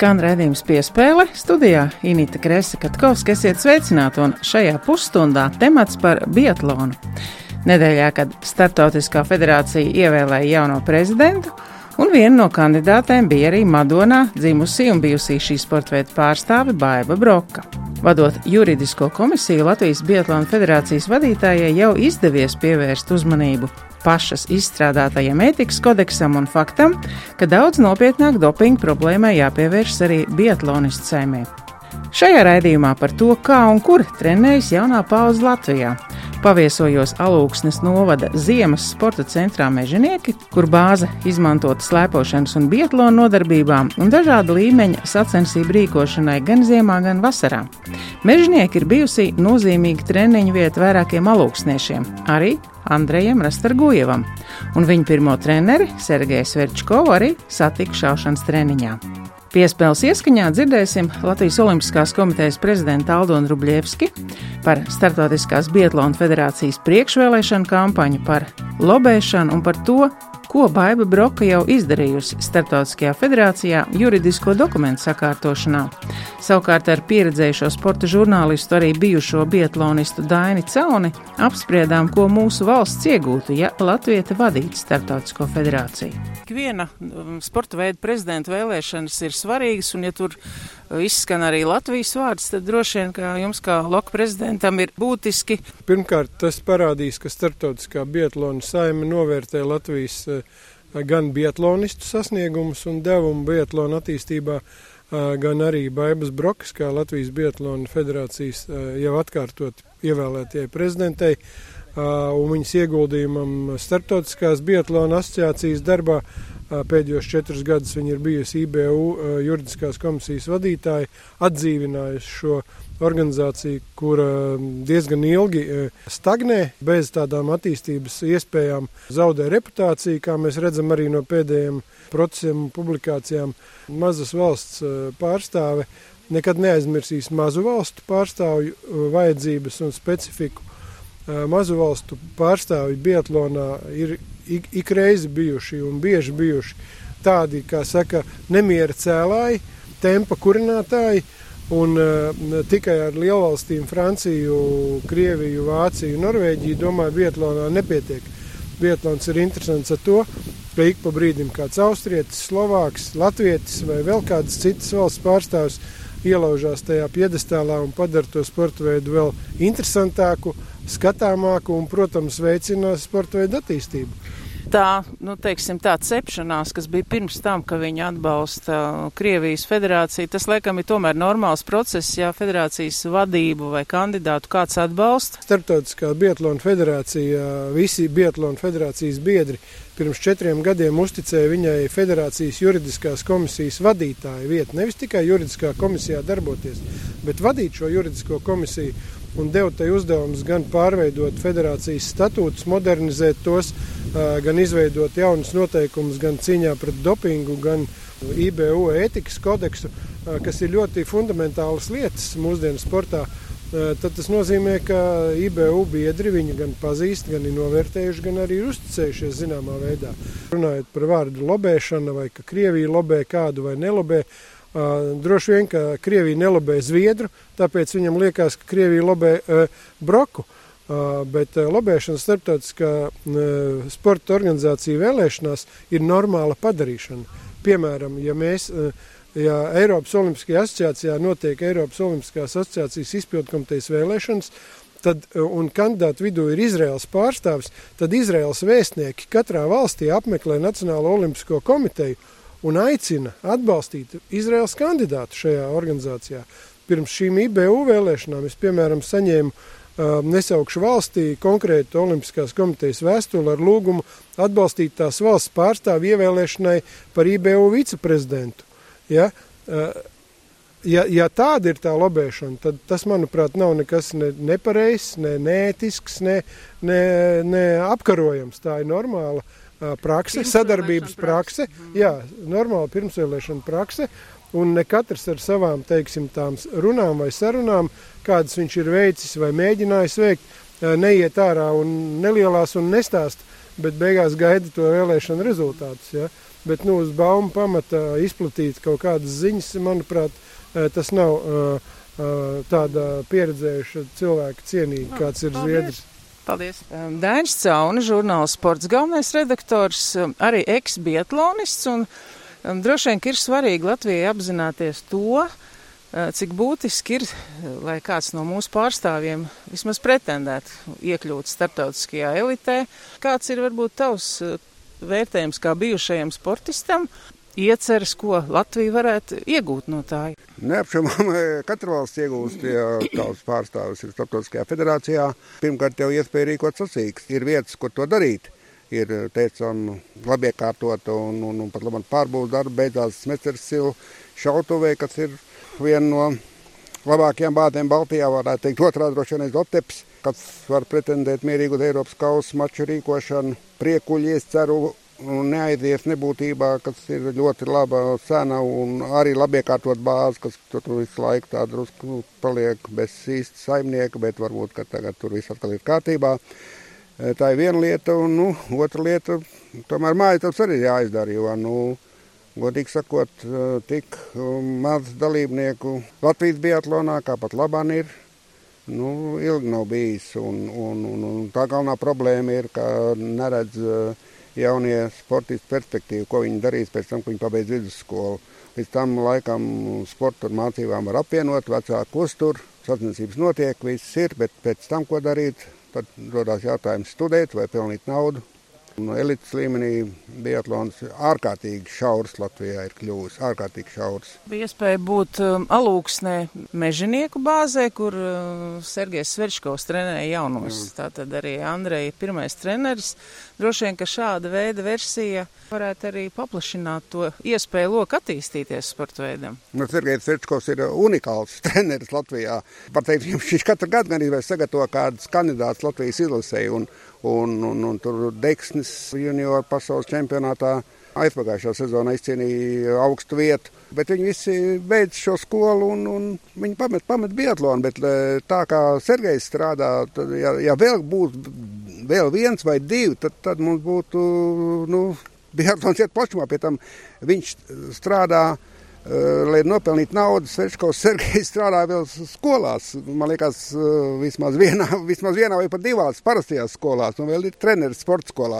Skan redzējums piespēle studijā Inīta Kresa Katkovska. Esiet sveicināti un šajā pusstundā temats par biatlonu. Nedēļā, kad Startautiskā federācija ievēlēja jauno prezidentu, un viena no kandidātēm bija arī Madonā dzimusī un bijusī šī sporta veida pārstāve Baiva Broka. Vadot juridisko komisiju, Latvijas Biatlona federācijas vadītājai jau izdevies pievērst uzmanību pašas izstrādātajam ētikas kodeksam un faktam, ka daudz nopietnāk dopinga problēmai jāpievēršas arī biatlonistu saimē. Šajā raidījumā par to, kā un kur trenējas jaunā paudze Latvijā. Paviesojos Alūksnes novada Ziemas sporta centrā Mežonieki, kur bāze izmantota slēpošanas un biatlona nodarbībām un dažāda līmeņa sacensību rīkošanai gan ziemā, gan vasarā. Mežonieki ir bijusi nozīmīga treniņu vieta vairākiem alūksniešiem, arī Andrejam Rastargojevam, un viņa pirmo treneri Sergeju Sverčkovu arī satika šaušanas treniņā. Piespēles ieskaņā dzirdēsim Latvijas Olimpiskās komitejas prezidentu Aldonu Rubļevski par Startautiskās Bietlona federācijas priekšvēlēšanu kampaņu, par lobēšanu un par to, ko Baiba Broka jau izdarījusi Startautiskajā federācijā juridisko dokumentu sakārtošanā. Savukārt ar pieredzējušo sporta žurnālistu, arī bijušo bietlonistu Daini Cauni, apspriedām, ko mūsu valsts iegūtu, ja Latvija vadītu Startautisko federāciju. Ikviena um, sporta veida prezidenta vēlēšanas ir svarīgas, un ja tur izskan arī Latvijas vārds, tad droši vien, ka jums kā loka prezidentam ir būtiski. Pirmkārt, tas parādīs, ka Startautiskā bietlona saima novērtē Latvijas uh, gan bietlonistu sasniegumus un devumu bietlona attīstībā, gan arī Baibas Brokas, kā Latvijas Bietlona federācijas jau atkārtot ievēlētajai prezidentei, un viņas ieguldījumam starptautiskās Bietlona asociācijas darbā. Pēdējos četrus gadus viņa ir bijusi IBU juridiskās komisijas vadītāja, atdzīvinājusi šo organizācija, kura diezgan ilgi stagnē, bez tādām attīstības iespējām, zaudē reputāciju, kā mēs redzam arī no pēdējiem procesiem un publikācijām. Mazas valsts pārstāve nekad neaizmirsīs mazu valstu pārstāvju vajadzības un specifiku. Mazu valstu pārstāvji Bietlānā ir ik, ik reizi bijuši un bieži bijuši tādi, kā saka, nemiera cēlāji, tempa kurinātāji, Un uh, tikai ar lielvalstīm, Franciju, Krieviju, Vāciju, Norvēģiju, domāju, Vietlānā nepietiek. Vietlāns ir interesants ar to, ka ik pa brīdim kāds austrietis, slovāks, latvietis vai vēl kādas citas valsts pārstāvs ielaužās tajā piedestālā un padara to sporta veidu vēl interesantāku, skatāmāku un, protams, veicina sporta veidu attīstību tā, nu, teiksim, tā cepšanās, kas bija pirms tam, ka viņi atbalsta Krievijas federāciju, tas, laikam, ir tomēr normāls process, ja federācijas vadību vai kandidātu kāds atbalsta. Starptautiskā Bietlona federācija, visi Bietlona federācijas biedri pirms četriem gadiem uzticēja viņai federācijas juridiskās komisijas vadītāja vietu. Nevis tikai juridiskā komisijā darboties, bet vadīt šo juridisko komisiju un deva tai uzdevums gan pārveidot federācijas statūtus, modernizēt tos, gan izveidot jaunus noteikumus gan cīņā pret dopingu, gan IBU ētikas kodeksu, kas ir ļoti fundamentālas lietas mūsdienu sportā. Tad tas nozīmē, ka IBU biedri viņu gan pazīst, gan ir novērtējuši, gan arī uzticējušies zināmā veidā. Runājot par vārdu lobēšana, vai ka Krievija lobē kādu vai nelobē, Droši vien, ka Krievija nelobē Zviedru, tāpēc viņam liekas, ka Krievija lobē broku. Bet lobēšana starptautiskā sporta organizācija vēlēšanās ir normāla padarīšana. Piemēram, ja mēs, ja Eiropas Olimpiskajā asociācijā notiek Eiropas Olimpiskās asociācijas izpildkomitejas vēlēšanas, tad, un kandidātu vidū ir Izraels pārstāvis, tad Izraels vēstnieki katrā valstī apmeklē Nacionālo olimpisko komiteju un aicina atbalstīt Izraels kandidātu šajā organizācijā. Pirms šīm IBU vēlēšanām es, piemēram, saņēmu uh, nesaukšu valstī konkrētu Olimpiskās komitejas vēstuli ar lūgumu atbalstīt tās valsts pārstāvu ievēlēšanai par IBU viceprezidentu. Ja? Uh, ja, ja tāda ir tā lobēšana, tad tas, manuprāt, nav nekas ne, nepareizs, ne neētisks, ne, ne, ne apkarojams. Tā ir normāla uh, prakse, sadarbības prakse, mhm. jā, normāla pirmsvēlēšana prakse, un ne katrs ar savām, teiksim, tām runām vai sarunām, kādas viņš ir veicis vai mēģinājis veikt, neiet ārā un nelielās un nestāst, bet beigās gaida to vēlēšanu rezultātus. Ja? bet nu, uz baumu pamata izplatīt kaut kādas ziņas, manuprāt, tas nav tāda pieredzējuša cilvēka cienīga, kāds ir Zviedrs. Paldies. Dainis Cauna, žurnāla sports galvenais redaktors, arī eks-biatlonists, un droši vien, ir svarīgi Latvijai apzināties to, cik būtiski ir, lai kāds no mūsu pārstāvjiem vismaz pretendētu iekļūt starptautiskajā elitē. Kāds ir varbūt tavs vērtējums kā bijušajam sportistam? Ieceras, ko Latvija varētu iegūt no tā? Neapšaubām, katra valsts iegūst, ja tavs pārstāvis ir starptautiskajā federācijā. Pirmkārt, tev iespēja rīkot sacīks. Ir vietas, kur to darīt. Ir, teicam, labi iekārtota un, un, un pat labi pārbūves darba beidzās Smecers silu šautuvē, kas ir viena no labākajām bātēm Baltijā, varētu teikt, otrā droši vien Oteps, kas var pretendēt mierīgu Eiropas kausa maču rīkošanu. Priekuļi, es ceru, neaizies nebūtībā, kas ir ļoti laba cena un arī labi iekārtot bāzi, kas tur visu laiku tā drusku paliek bez īsta saimnieka, bet varbūt, ka tagad tur viss atkal ir kārtībā. E, tā ir viena lieta, un nu, otra lieta, tomēr mājas arī jāizdara, jo, nu, godīgi sakot, e, tik maz dalībnieku Latvijas biatlonā, kā pat labāk ir, nu, ilgi nav bijis, un, un, un, un tā galvenā problēma ir, ka neredz uh, jaunie sportisti perspektīvu, ko viņi darīs pēc tam, kad viņi pabeidz vidusskolu. Līdz tam laikam sporta un mācībām var apvienot, vecāku uztur, sacensības notiek, viss ir, bet pēc tam, ko darīt, tad rodās jautājums studēt vai pelnīt naudu. No elites līmenī Biatlons ārkārtīgi šaurs Latvijā ir kļuvis. Ārkārtīgi šaurs. Bija iespēja būt um, alūksnē mežinieku bāzē, kur uh, Sergejs Svečkovs trenēja jaunos. Mm. Tātad arī Andreja pirmais treneris. Droši vien, ka šāda veida versija varētu arī paplašināt to iespēju loku attīstīties sporta veidam. Nu, Sergejs Svečkovs ir unikāls treneris Latvijā. Par teikt, viņš katru gadu ir sagatavo kādus kandidātus Latvijas izlasēju. Un, un, un, un tur Deksnis junior pasaules čempionātā aizpagājušā sezonā izcīnīja augstu vietu. Bet viņi visi beidz šo skolu un, un viņi pamet, pamet biatlonu. Bet tā kā Sergejs strādā, tad, ja, ja vēl būtu vēl viens vai divi, tad, tad mums būtu nu, biatlons iet plašumā. Pie tam viņš strādā Eh, lai nopelnītu naudu, Svečkovs Sergejs strādā vēl skolās. Man liekas, eh, vismaz vienā, vismaz vienā vai pat divās parastajās skolās, un vēl ir treneris sporta skolā.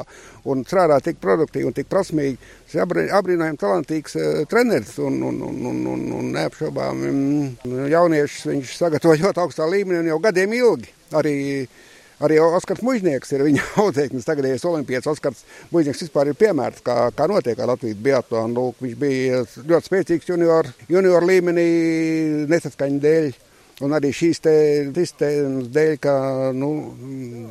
Un strādā tik produktīvi un tik prasmīgi. Tas ir apbrīnojami talantīgs uh, treneris un, un, un, un, un, un neapšaubām mm, jauniešus viņš sagatavo ļoti augstā līmenī un jau gadiem ilgi. Arī uh, Arī Oskars Mužnieks ir viņa audzēknis, tagadējais olimpietis. Oskars Mužnieks vispār ir piemērs, kā, kā notiek ar Latvijas biatlonu. Viņš bija ļoti spēcīgs junior, junior līmenī nesaskaņa dēļ. Un arī šīs sistēmas dēļ, ka nu,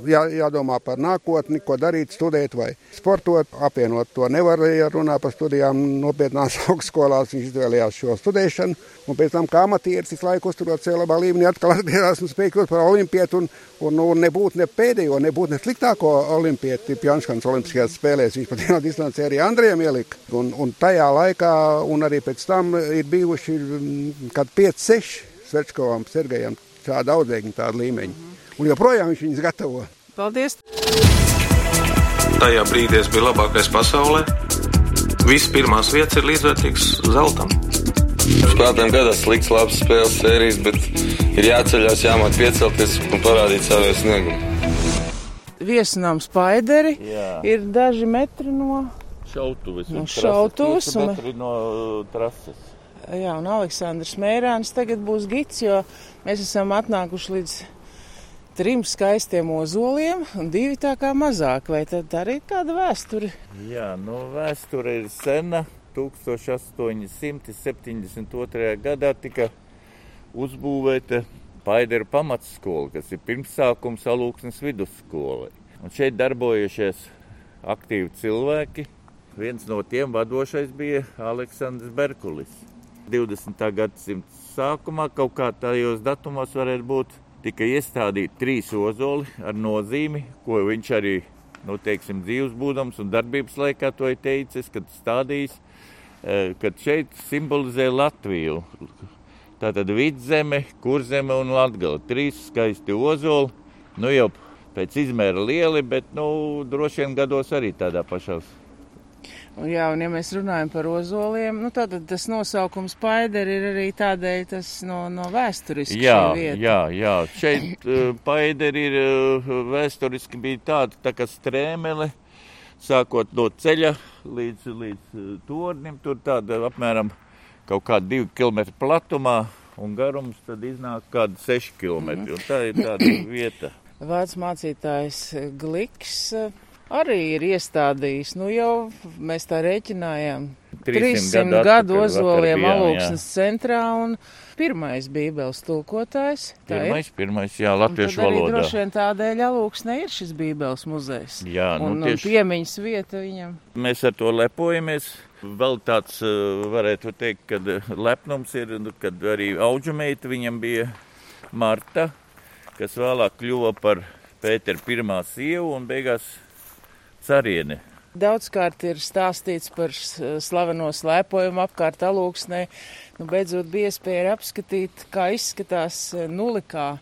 jā, jādomā par nākotni, ko darīt, studēt vai sportot, apvienot to nevar, ja runā par studijām nopietnās augstskolās. Viņš izvēlējās šo studēšanu, un pēc tam, kā amatieris, visu laiku uzturot sev labā līmenī, atkal atgriezās un spēja kļūt par olimpietu un, un, un nebūt ne pēdējo, nebūt ne sliktāko olimpieti Pjanškans olimpiskajās spēlēs. Viņš pat vienā distancē arī Andrejam ielika. Un, un tajā laikā, un arī pēc tam ir bijuši mm, kad 5-6 Svečkovam, Sergejam tāda audzēkņa, tāda līmeņa. Mm -hmm. Un joprojām viņš viņus gatavo. Paldies! Tajā brīdī es biju labākais pasaulē. Visas pirmās vietas ir līdzvērtīgas zeltam. Spēlētājiem gadās slikts, labs spēles sērijas, bet ir jāceļās, jāmāk piecelties un parādīt savu sniegumu. Viesunām spaideri Jā. ir daži metri no šautuves. No šautuves un metri no trases. Jā, un Aleksandrs Mērāns tagad būs gids, jo mēs esam atnākuši līdz trim skaistiem ozoliem un divi tā kā mazāk. Vai tad arī ir kāda vēsture? Jā, nu vēsture ir sena. 1872. gadā tika uzbūvēta Paidera pamatskola, kas ir pirmsākums alūksnes vidusskola. Un šeit darbojušies aktīvi cilvēki. Viens no tiem vadošais bija Aleksandrs Berkulis. 20. gadsimta sākumā, kaut kā tajos datumos varētu būt, tika iestādīti trīs ozoli ar nozīmi, ko viņš arī, nu, teiksim, dzīves būdams un darbības laikā to ir teicis, kad stādījis, e, kad šeit simbolizē Latviju. Tātad vidzeme, kurzeme un latgala. Trīs skaisti ozoli, nu jau pēc izmēra lieli, bet, nu, droši vien gados arī tādā pašās Jā, un ja mēs runājam par ozoliem, nu tad tas nosaukums Paideri ir arī tādēļ tas no, no vēsturiski Jā, vieta. jā, jā. Šeit uh, Paideri ir uh, vēsturiski bija tāda tā kā strēmele, sākot no ceļa līdz, līdz uh, tornim. Tur tāda apmēram kaut kāda divi kilometri platumā un garums tad iznāk kādi seši kilometri. Un tā ir tāda vieta. Vārds mācītājs Gliks eh, arī ir iestādījis, nu jau mēs tā rēķinājām, 300 gadu atpakaļ ozoliem alūksnes centrā un pirmais bībeles tulkotājs. Tā ir. Pirmais, pirmais, jā, Un latviešu valodā. droši vien tādēļ alūksnē ir šis bībeles muzejs. Jā, nu un, un tieši piemiņas vieta viņam. mēs ar to lepojamies. Vēl tāds, eh, varētu teikt, kad eh, lepnums ir, nu, kad arī auģumeita viņam bija Marta, kas vēlāk kļuva par Pētera pirmā sievu un beigās carieni. Daudzkārt ir stāstīts par slaveno slēpojumu apkārt alūksnē. Nu, beidzot bija iespēja apskatīt, kā izskatās eh, nulikā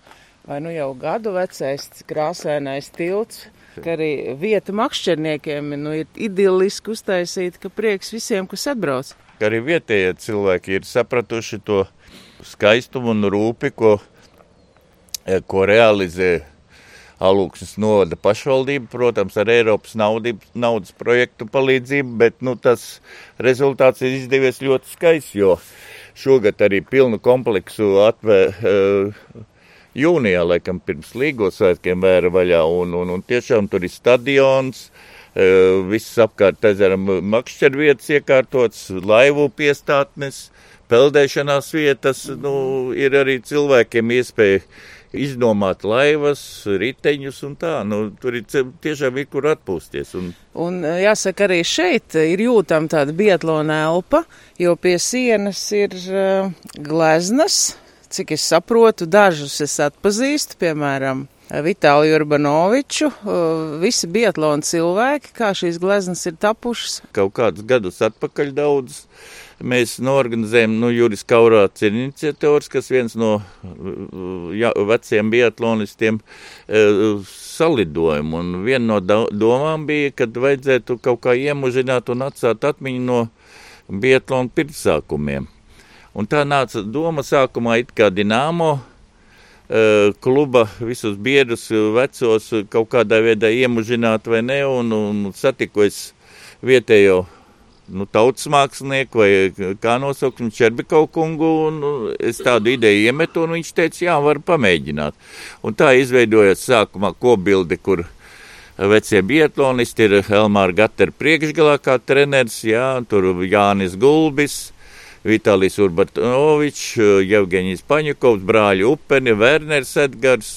vai nu jau gadu vecais krāsainais tilts. Ka arī vieta makšķerniekiem nu, ir idiliski uztaisīta, ka prieks visiem, kas atbrauc. Arī vietējie cilvēki ir sapratuši to skaistumu un rūpi, ko, eh, ko realizē Alūksnes novada pašvaldība, protams, ar Eiropas naudi, naudas projektu palīdzību, bet nu, tas rezultāts ir izdevies ļoti skaists, jo šogad arī pilnu kompleksu atvēr jūnijā, laikam pirms līgos svētkiem vēra vaļā, un, un, un tiešām tur ir stadions, eh, viss apkārt ezeram makšķervietas iekārtots, laivu piestātnes, peldēšanās vietas, nu, ir arī cilvēkiem iespēja izdomāt laivas, riteņus un tā, nu, tur ir tiešām ir kur atpūsties. Un, Un eh, jāsaka, arī šeit ir jūtama tāda bietlona elpa, jo pie sienas ir uh, gleznas, cik es saprotu, dažus es atpazīstu, piemēram, Vitāliju Urbanoviču, uh, visi bietlona cilvēki, kā šīs gleznas ir tapušas. kaut kādus gadus atpakaļ daudz. Mēs norganizējam, nu, Juris Kaurāts ir iniciators, kas viens no uh, ja, veciem biatlonistiem uh, salidojumu. Un viena no domām bija, kad vajadzētu kaut kā iemužināt un atstāt atmiņu no biatlona pirmsākumiem. Un tā nāca doma sākumā it kā Dināmo eh, kluba visus biedrus, vecos kaut kādā veidā iemužināt vai ne, un, un satiku es vietējo nu, tautas mākslinieku vai kā nosaukt viņu Čerbikovu kungu, un nu, es tādu ideju iemetu, un viņš teica, jā, var pamēģināt. Un tā izveidojās sākumā kobildi, kur vecie biatlonisti ir Elmāra Gatera priekšgalā kā treneris, jā, tur Jānis Gulbis, Vitālijs Urbatovičs, Jevgeņijs Paņukovs, brāļi Upeni, Werners Edgars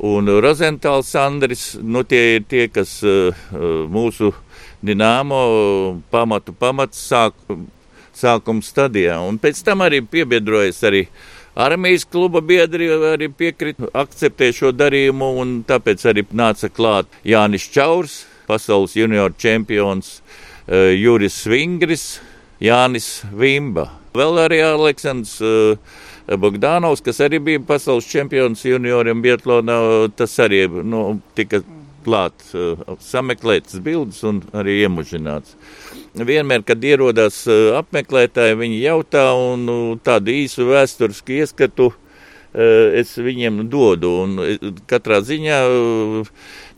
un Rozentāls Andris. Nu, tie ir tie, kas uh, mūsu Dināmo pamatu pamats sāk, sākuma stadijā. Un pēc tam arī piebiedrojas arī armijas kluba biedri, arī piekrita akceptēt šo darījumu, un tāpēc arī nāca klāt Jānis Čaurs, pasaules junior čempions, uh, Juris Svingris, Jānis Vimba. Vēl arī Aleksandrs uh, Bogdanovs, kas arī bija pasaules čempions junioriem Bietlonā, tas arī nu, tika klāt, uh, sameklētas bildes un arī iemužināts. Vienmēr, kad ierodas uh, apmeklētāji, viņi jautā un nu, tādu īsu vēsturisku ieskatu uh, es viņiem dodu. Un katrā ziņā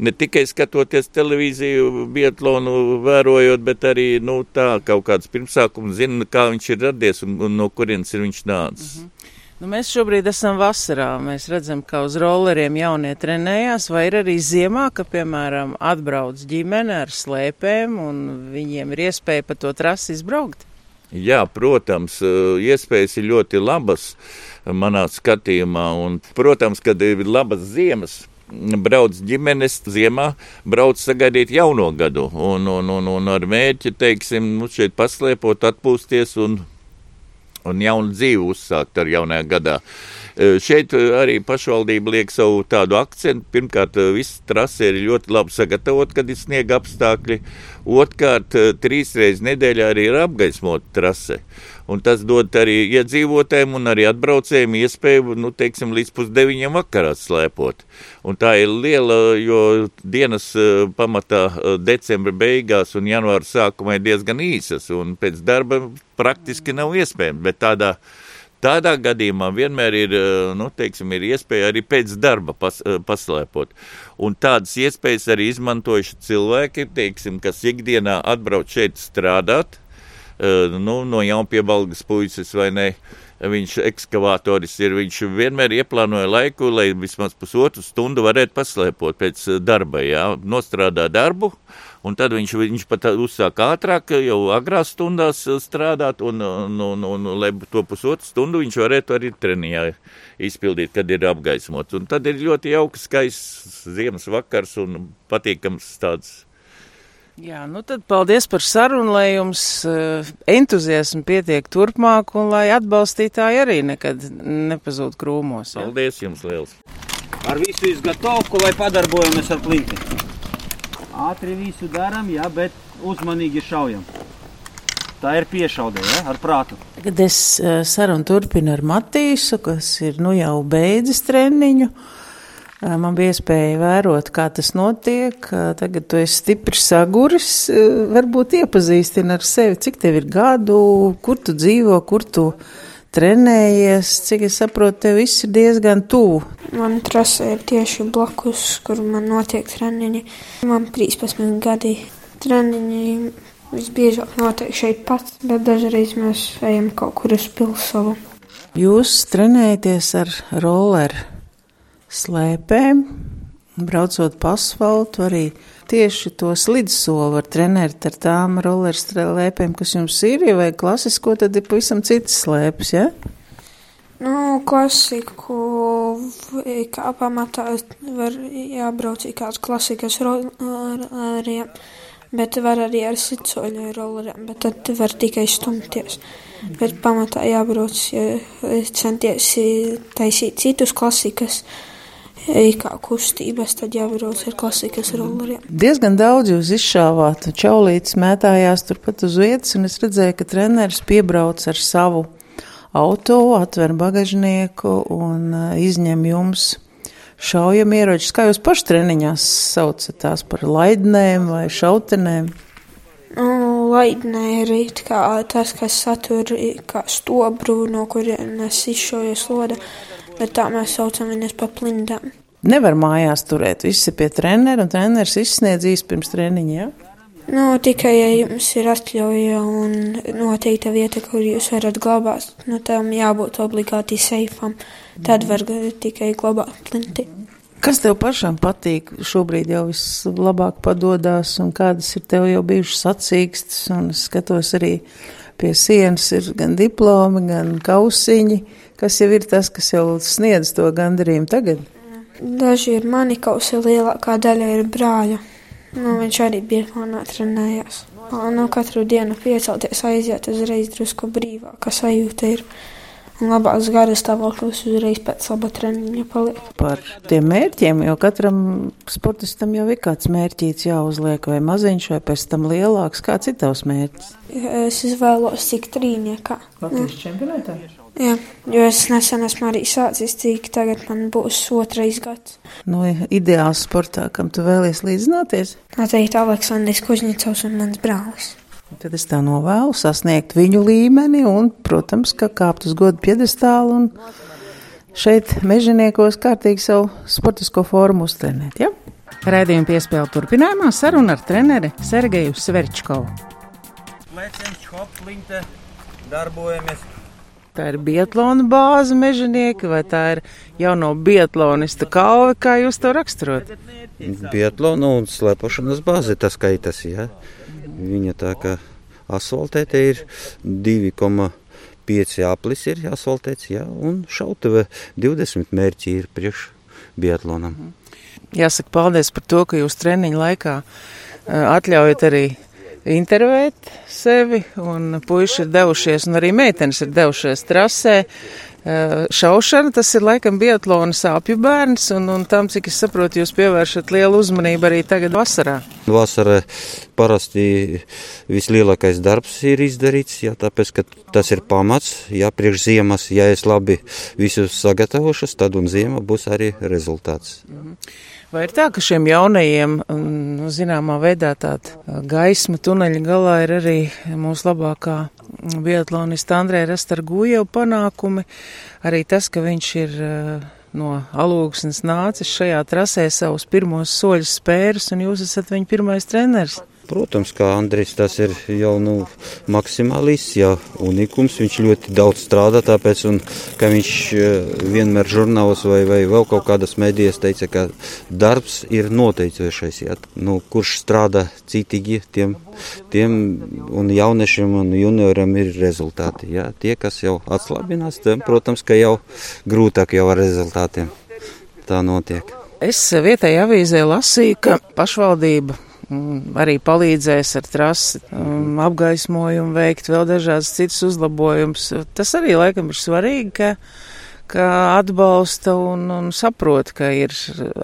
ne tikai skatoties televīziju, Bietlonu vērojot, bet arī nu, tā kaut kāds pirmsākums zina, kā viņš ir radies un, un no kurienes ir viņš nācis. Mm -hmm. Nu, mēs šobrīd esam vasarā. Mēs redzam, ka uz rolleriem jaunie trenējās, vai ir arī ziemā, ka, piemēram, atbrauc ģimene ar slēpēm un viņiem ir iespēja pa to trasi izbraukt. Jā, protams, eh, iespējas ir ļoti labas manā skatījumā. Un, protams, kad ir labas ziemas, brauc ģimenes ziemā, brauc sagaidīt jauno gadu un, un, un, un ar mērķi, teiksim, nu, šeit paslēpot, atpūsties un, un jaunu dzīvi uzsākt ar jaunajā gadā. E, Šeit e, arī pašvaldība liek savu tādu akcentu. Pirmkārt, e, viss trase ir ļoti labi sagatavot, kad ir sniega apstākļi. Otrkārt, trīs reizes nedēļā arī ir apgaismota trase. Un tas dod arī iedzīvotājiem un arī atbraucējiem iespēju, nu, teiksim, līdz pusdeviņiem vakarā slēpot. Un tā ir liela, jo dienas uh, pamatā uh, decembra beigās un janvāra sākumā ir diezgan īsas, un pēc darba praktiski nav iespējams, bet tādā Tādā gadījumā vienmēr ir, nu, teiksim, ir iespēja arī pēc darba pas, paslēpot. Un tādas iespējas arī izmantojuši cilvēki, teiksim, kas ikdienā atbrauc šeit strādāt, nu, no jaunpiebalgas puisis vai ne, viņš ekskavatoris ir, viņš vienmēr ieplānoja laiku, lai vismaz pusotru stundu varētu paslēpot pēc darba, jā, nostrādā darbu, un tad viņš, viņš pat uzsāk ātrāk, jau agrās stundās strādāt, un, un, un, un, un lai to pusotru stundu viņš varētu arī treniņā izpildīt, kad ir apgaismots. Un tad ir ļoti jauks, skaists ziemas vakars un patīkams tāds Jā, nu tad paldies par sarunu, lai jums uh, entuziasmi pietiek turpmāk un lai atbalstītāji arī nekad nepazūd krūmos. Ja? Paldies jums liels! Ar visu izgatavku, lai padarbojamies ar plinti. Ātri visu darām, jā, bet uzmanīgi šaujam. Tā ir piešaude, ja, ar prātu. Kad es uh, sarunu turpinu ar Matīsu, kas ir nu jau beidzis treniņu, Man bija iespēja vērot, kā tas notiek. Tagad tu esi stipri saguris. Varbūt iepazīstini ar sevi, cik tev ir gadu, kur tu dzīvo, kur tu trenējies. Cik es saprotu, tev viss ir diezgan tuvu. Man trasa ir tieši blakus, kur man notiek treniņi. Man 13 gadi treniņi. Visbiežāk notiek šeit pats, bet dažreiz mēs ejam kaut kur uz pilsētu. Jūs trenējaties ar rolleri slēpēm, braucot pa asfaltu, arī tieši to slidsoli var trenēt ar tām rollerslēpēm, kas jums ir, ja vai klasisko, tad ir pavisam citas slēpes, ja? Nu, klasiku, kā pamatā var jābrauc kāds klasikas rolleriem, bet var arī ar slicoļu rolleriem, bet tad var tikai stumties. Bet pamatā jābrauc, ja centies taisīt citus klasikas, kā kustības, tad jābrauc ar klasikas rolleriem. Diezgan daudz jūs izšāvāt, čaulītis mētājās turpat uz vietas, un es redzēju, ka treneris piebrauc ar savu auto, atver bagažnieku un izņem jums šaujamieročus. Kā jūs paši treniņās saucat tās par laidnēm vai šautenēm? Nu, laidnē ir kā tas, kas satur kā stobru, no kurienes izšaujas loda bet tā mēs saucam viņas par plindām. Nevar mājās turēt, viss ir pie trenera, un treneris izsniedzīs pirms treniņa, jā? Ja? Nu, tikai, ja jums ir atļauja un noteikta vieta, kur jūs varat glabāt, nu, tam jābūt obligāti seifam. Tad var tikai glabāt plinti. Kas tev pašam patīk? Šobrīd jau vislabāk padodas, un kādas ir tev jau bijušas sacīkstas, un es skatos arī pie sienas ir gan diplomi, gan kausiņi kas jau ir tas, kas jau sniedz to gandarījumu tagad? Daži ir mani kausi, lielākā daļa ir brāļa. Nu, viņš arī biežāk trenējās. Nu, katru dienu piecelties, aiziet uzreiz drusku brīvāka sajūta ir. Un labāks garas stāvoklis uzreiz pēc laba treniņa paliek. Par tiem mērķiem, jo katram sportistam jau ir kāds mērķīts jāuzliek, vai maziņš, vai pēc tam lielāks. Kāds ir tavs mērķis? Es izvēlos cik trīniekā. Latvijas čempionātā? Jā, jo es nesen esmu arī sācis cik tagad man būs otrais gads. No nu, ideāls sportā, kam tu vēlies līdzināties? Noteikti Aleksandrs Kužņicovs un mans brālis. Tad es tā novēlu sasniegt viņu līmeni un, protams, ka kāpt uz godu piedestālu un šeit mežoniekos kārtīgi savu sportisko formu uztrenēt, ja? Raidījuma piespēle turpinājumā saruna ar treneri Sergeju Sverčkovu. Leciens, hop, linte, darbojamies Tā ir biatlona bāze mežonieki, vai tā ir jauno biatlonista kauve, kā jūs to raksturot? Biatlona un slēpošanas bāze tas skaitas, jā. Viņa tā kā asfaltēta ir 2,5 aplis ir asfaltēts, jā, un šautave 20 mērķi ir priekš biatlonam. Jāsaka paldies par to, ka jūs treniņu laikā atļaujat arī intervēt sevi, un puiši ir devušies, un arī meitenes ir devušies trasē. Šaušana tas ir laikam biatlona sāpju bērns, un, un tam, cik es saprotu, jūs pievēršat lielu uzmanību arī tagad vasarā. Vasarā parasti vislielākais darbs ir izdarīts, jā, tāpēc, ka tas ir pamats, jā, priekš ziemas, ja es labi visu sagatavošas, tad un ziema būs arī rezultāts. Mhm. Vai ir tā, ka šiem jaunajiem, nu, zināmā veidā tāda gaisma tuneļa galā ir arī mūsu labākā biatlonista Andrē Rastargujeva panākumi, arī tas, ka viņš ir no alūksnes nācis šajā trasē savus pirmos soļus spērs, un jūs esat viņa pirmais treneris. Protams, kā Andris tas ir jau nu, maksimālists, jau unikums. Viņš ļoti daudz strādā, tāpēc, un, ka viņš eh, vienmēr žurnālos vai, vai vēl kaut kādas medijas teica, ka darbs ir noteicošais. Ja? Nu, kurš strādā citīgi, tiem, tiem un jauniešiem un junioriem ir rezultāti. Ja? Tie, kas jau atslābinās, tiem, protams, ka jau grūtāk jau ar rezultātiem tā notiek. Es vietējā avīzē lasīju, ka pašvaldība arī palīdzēs ar trasi, um, apgaismojumu veikt, vēl dažādas citas uzlabojumus. Tas arī laikam ir svarīgi, ka, ka atbalsta un, un saprot, ka ir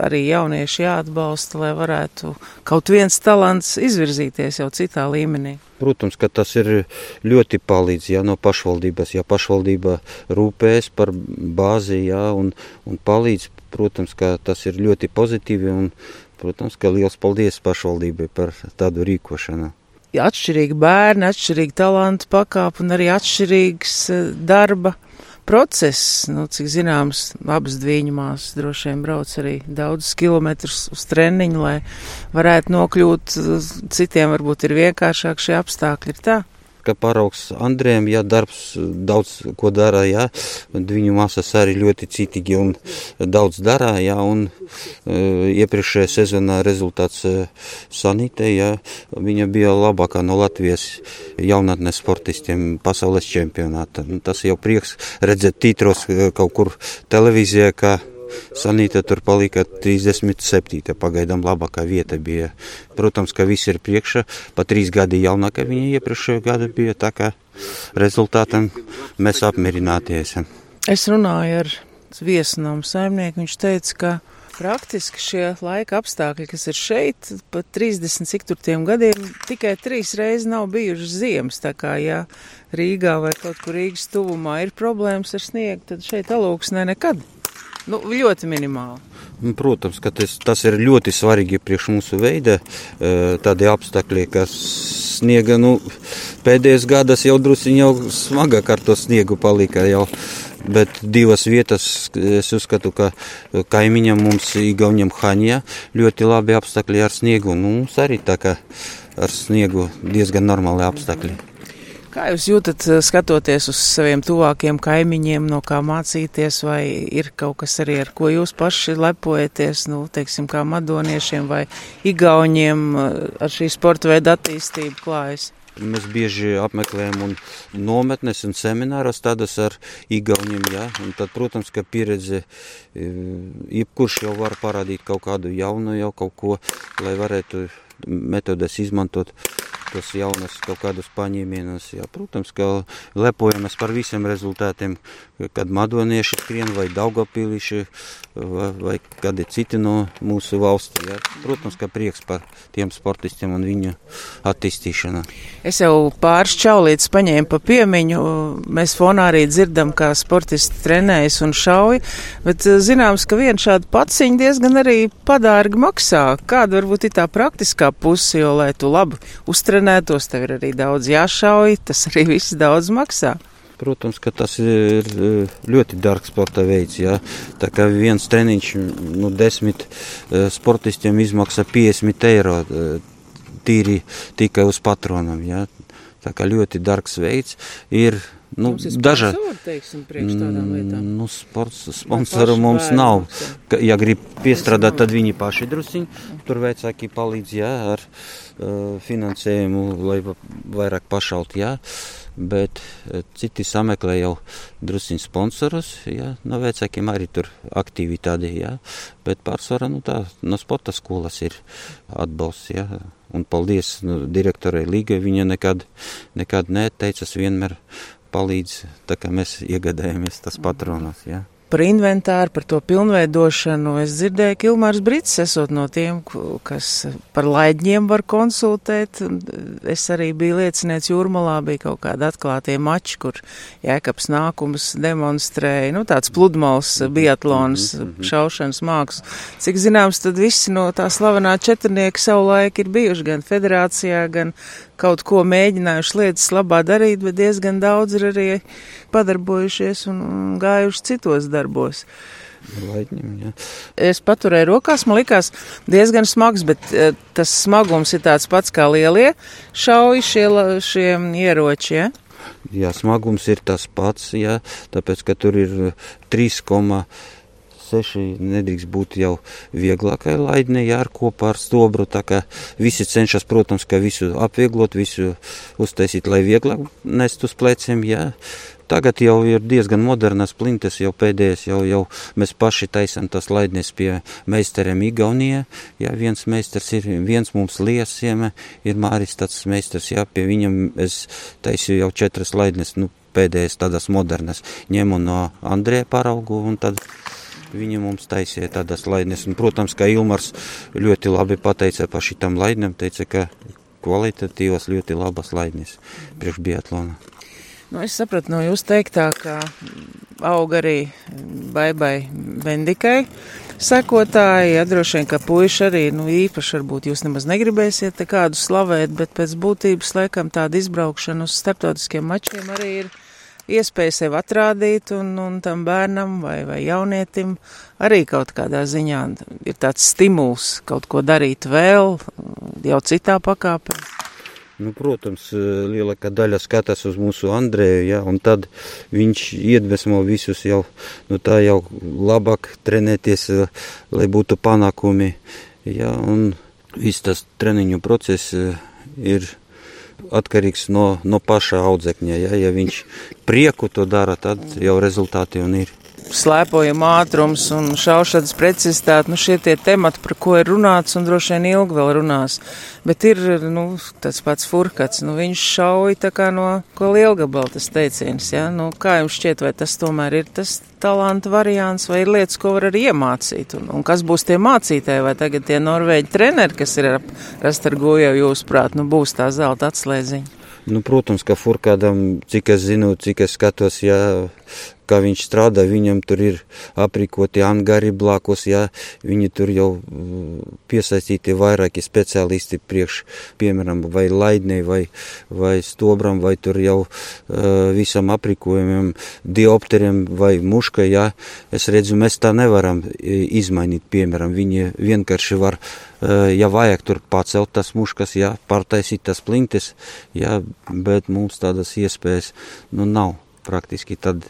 arī jaunieši jāatbalsta, lai varētu kaut viens talants izvirzīties jau citā līmenī. Protams, ka tas ir ļoti palīdz ja, no pašvaldības. Ja pašvaldība rūpēs par bāzi ja, un, un palīdz, protams, ka tas ir ļoti pozitīvi un Protams, ka liels paldies pašvaldībai par tādu rīkošanu. Atšķirīgi bērni, atšķirīgi talantu pakāpi un arī atšķirīgs eh, darba process. Nu, cik zināms, abas dviņu māsas droši vien brauc arī daudzus kilometrus uz treniņu, lai varētu nokļūt. Citiem varbūt ir vienkāršāk šie apstākļi. Ir tā ka paraugs Andrejam, ja darbs daudz ko dara, ja, viņu māsas arī ļoti citīgi un daudz dara, ja, un uh, iepriekšējā sezonā rezultāts uh, Sanītē, ja, viņa bija labākā no Latvijas jaunatnes sportistiem pasaules čempionāta. Nu, tas jau prieks redzēt tītros uh, kaut kur televīzijā, ka Sanīta tur palika 37. Pagaidām labākā vieta bija. Protams, ka viss ir priekšā. Pa trīs gadi jaunāka viņa iepriekšējā gada bija. Tā kā rezultātam mēs apmierināti esam. Es runāju ar viesnām saimnieku. Viņš teica, ka praktiski šie laika apstākļi, kas ir šeit, pat 30 cik tur tiem gadiem, tikai trīs reizes nav bijušas ziemas. Tā kā, ja Rīgā vai kaut kur Rīgas tuvumā ir problēmas ar sniegu, tad šeit alūksnē nekad. Nu, ļoti minimāli. Protams, ka tas, tas ir ļoti svarīgi priekš mūsu veida. E, tādi apstākļi, kas sniega, nu, pēdējos gados jau drusciņi jau smagāk ar to sniegu palika jau. Bet divas vietas, es uzskatu, ka kaimiņam mums, Igauniem Haņā, ļoti labi apstākļi ar sniegu. Nu, mums arī tā kā ar sniegu diezgan normāli apstākļi. Kā jūs jūtat, eh, skatoties uz saviem tuvākiem kaimiņiem, no kā mācīties, vai ir kaut kas arī, ar ko jūs paši lepojaties, nu, teiksim, kā madoniešiem vai igauņiem eh, ar šī sporta veida attīstību klājas? Mēs bieži apmeklējam un nometnes un semināros tādas ar igauņiem, jā, un tad, protams, ka pieredze, eh, jebkurš jau var parādīt kaut kādu jaunu, jau kaut ko, lai varētu metodes izmantot tos jaunus kaut kādus paņēmienus. Jā, protams, ka lepojamies par visiem rezultātiem, kad madonieši skrien vai daugapīliši vai, vai kādi citi no mūsu valsts. Jā. Protams, ka prieks par tiem sportistiem un viņu attīstīšanu. Es jau pāris čaulītes paņēmu pa piemiņu. Mēs fonā arī dzirdam, kā sportisti trenējas un šauj, bet eh, zināms, ka viena šāda paciņa diezgan arī padārgi maksā. Kāda varbūt ir tā praktiskā puse, jo, lai tu labi uztrenētu, uztrenētos, tev ir arī daudz jāšauj, tas arī viss daudz maksā. Protams, ka tas ir ļoti dārgs sporta veids. Jā. Tā kā viens treniņš nu, desmit eh, sportistiem izmaksā 50 eiro eh, tīri tikai uz patronam. Jā. Tā kā ļoti dārgs veids ir Nu, daža, teiksim, nu, sports, sponsoru mums nav. Ka, ja grib piestrādāt, tad viņi paši drusciņi tur vecāki palīdz, jā, ar uh, finansējumu, lai vairāk pašaut, jā. Bet uh, citi sameklē jau drusciņi sponsorus, jā, no vecākiem arī tur aktīvi tādi, jā. Bet pārsvarā, nu tā, no sporta skolas ir atbalsts, jā. Un paldies nu, direktorai Līgai, viņa nekad, nekad neteicas vienmēr palīdz, tā kā mēs iegādājamies tas patronos. Jā par inventāru, par to pilnveidošanu. Es dzirdēju, ka Ilmārs Brits esot no tiem, kas par laidņiem var konsultēt. Es arī biju liecinieks jūrmalā, bija kaut kādi atklātie mači, kur jēkabs nākums demonstrēja, nu tāds pludmals, biatlons, mhm, mhm. šaušanas mākslas. Cik zināms, tad visi no tā slavenā četrnieka savulaik ir bijuši gan federācijā, gan kaut ko mēģinājuši lietas labā darīt, bet diezgan daudz ir arī padarbojušies un, gājuši citos darbos. Laidņiem, jā. es paturēju rokās, man likās diezgan smags, bet uh, tas smagums ir tāds pats kā lielie šauji šie, šie ieroči. Ja? Jā, smagums ir tas pats, jā, tāpēc, ka tur ir 3,5 seši nedrīkst būt jau vieglākai laidnei, ar kopā ar stobru, tā kā visi cenšas, protams, ka visu apvieglot, visu uztaisīt, lai vieglāk nest uz pleciem, jā. Tagad jau ir diezgan modernas plintas, jau pēdējais, jau, jau mēs paši taisam tas laidnes pie meistariem Igaunijā. Jā, viens meistars ir, viens mums liesieme, ir Māris tāds meistars, jā, pie viņam es taisīju jau četras laidnes, nu, pēdējais tādas modernas, ņemu no Andrē paraugu un tad Viņi mums taisīja tādas laidnes. Un, protams, ka Ilmars ļoti labi pateica par šitam laidnēm, teica, ka kvalitatīvas ļoti labas laidnes priekš biatlona. Nu, es sapratu no jūs teiktā, ka aug arī baibai bendikai sekotāji. Ja, droši vien, ka puiši arī, nu, īpaši varbūt jūs nemaz negribēsiet te kādu slavēt, bet pēc būtības laikam tāda izbraukšana uz starptautiskiem mačiem arī ir iespēja sev atrādīt, un, un tam bērnam vai, vai jaunietim arī kaut kādā ziņā ir tāds stimuls kaut ko darīt vēl, jau citā pakāpē. Nu, protams, lielākā daļa skatās uz mūsu Andreju, ja, un tad viņš iedvesmo visus jau, nu, tā jau labāk trenēties, lai būtu panākumi. Ja, un viss tas treniņu process ir atkarīgs no, no paša audzekņa. Ja, ja viņš prieku to dara, tad jau rezultāti un ir slēpojuma ātrums un šaušanas precizitāte, nu šie tie temati, par ko ir runāts un droši vien ilgi vēl runās. Bet ir, nu, tas pats furkats, nu viņš šauj tā kā no ko lielgabala tas teiciens, ja? Nu, kā jums šķiet, vai tas tomēr ir tas talanta variants vai ir lietas, ko var arī iemācīt? Un, un kas būs tie mācītāji vai tagad tie norvēģi treneri, kas ir ap Rastargoju, jūsuprāt, nu būs tā zelta atslēdziņa? Nu, protams, ka Furkādam, cik es zinu, cik es skatos, jā, kā viņš strādā, viņam tur ir aprīkoti angari blākos, jā, viņi tur jau mm, piesaistīti vairāki speciālisti priekš, piemēram, vai laidnei, vai, vai stobram, vai tur jau uh, visam aprīkojumiem, diopteriem vai muškai, jā, es redzu, mēs tā nevaram izmainīt, piemēram, viņi vienkārši var, uh, ja vajag tur pacelt tas muškas, jā, pārtaisīt tas plintes, jā, bet mums tādas iespējas, nu, nav praktiski tad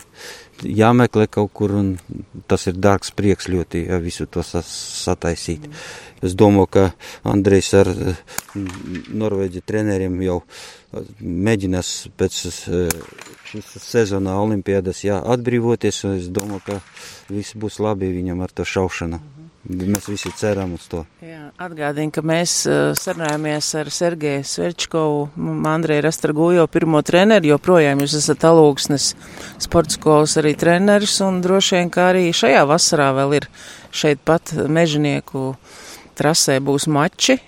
jāmeklē kaut kur, un tas ir dārgs prieks ļoti, ja visu to sataisīt. Mm. Es domāju, ka Andrejs ar Norvēģi treneriem jau mēģinās pēc šīs sezonā olimpiādas jā, atbrīvoties, un es domāju, ka viss būs labi viņam ar to šaušanu. Mm. Mēs visi ceram uz to. Jā, atgādinu, ka mēs uh, sarunājamies ar Sergeju Sverčkovu, Andreju Rastargujo, pirmo treneri, joprojām jūs esat alūksnes sporta skolas arī treneris, un droši vien, ka arī šajā vasarā vēl ir šeit pat mežnieku trasē būs mači,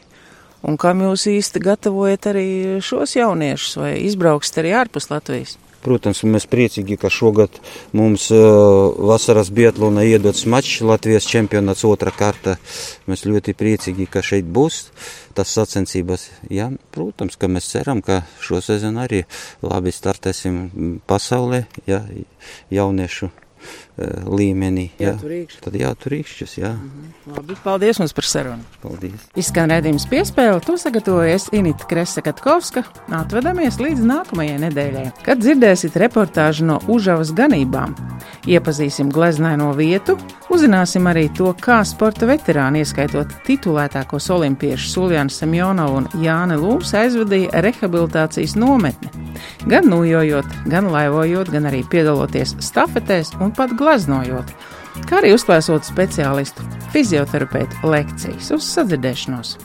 un kam jūs īsti gatavojat arī šos jauniešus, vai izbraukst arī ārpus Latvijas? Protams, mēs priecīgi, ka šogad mums uh, vasaras Bietlūna iedots mačs Latvijas čempionāts otra kārta. Mēs ļoti priecīgi, ka šeit būs tas sacensības. Jā, protams, ka mēs ceram, ka šo sezonu arī labi startēsim pasaulē, jā, jauniešu līmenī. Jā, tad jātur īkšķus. Jā. -hmm. Labi, paldies mums par sarunu. Paldies. Izskan redzījums piespēle, to sagatavojas Inita Kresa Katkovska. Atvedamies līdz nākamajai nedēļai, kad dzirdēsiet reportāžu no Užavas ganībām. Iepazīsim gleznaino vietu, uzzināsim arī to, kā sporta veterāni, ieskaitot titulētākos olimpiešus Uljānu Semjonovu un Jāni Lūms, aizvadīja rehabilitācijas nometni. Gan nojojot, gan laivojot, gan arī piedaloties stafetēs un pat glezniecībā gleznojot, kā arī uzklausot speciālistu fizioterapeitu lekcijas uz sadzirdēšanos.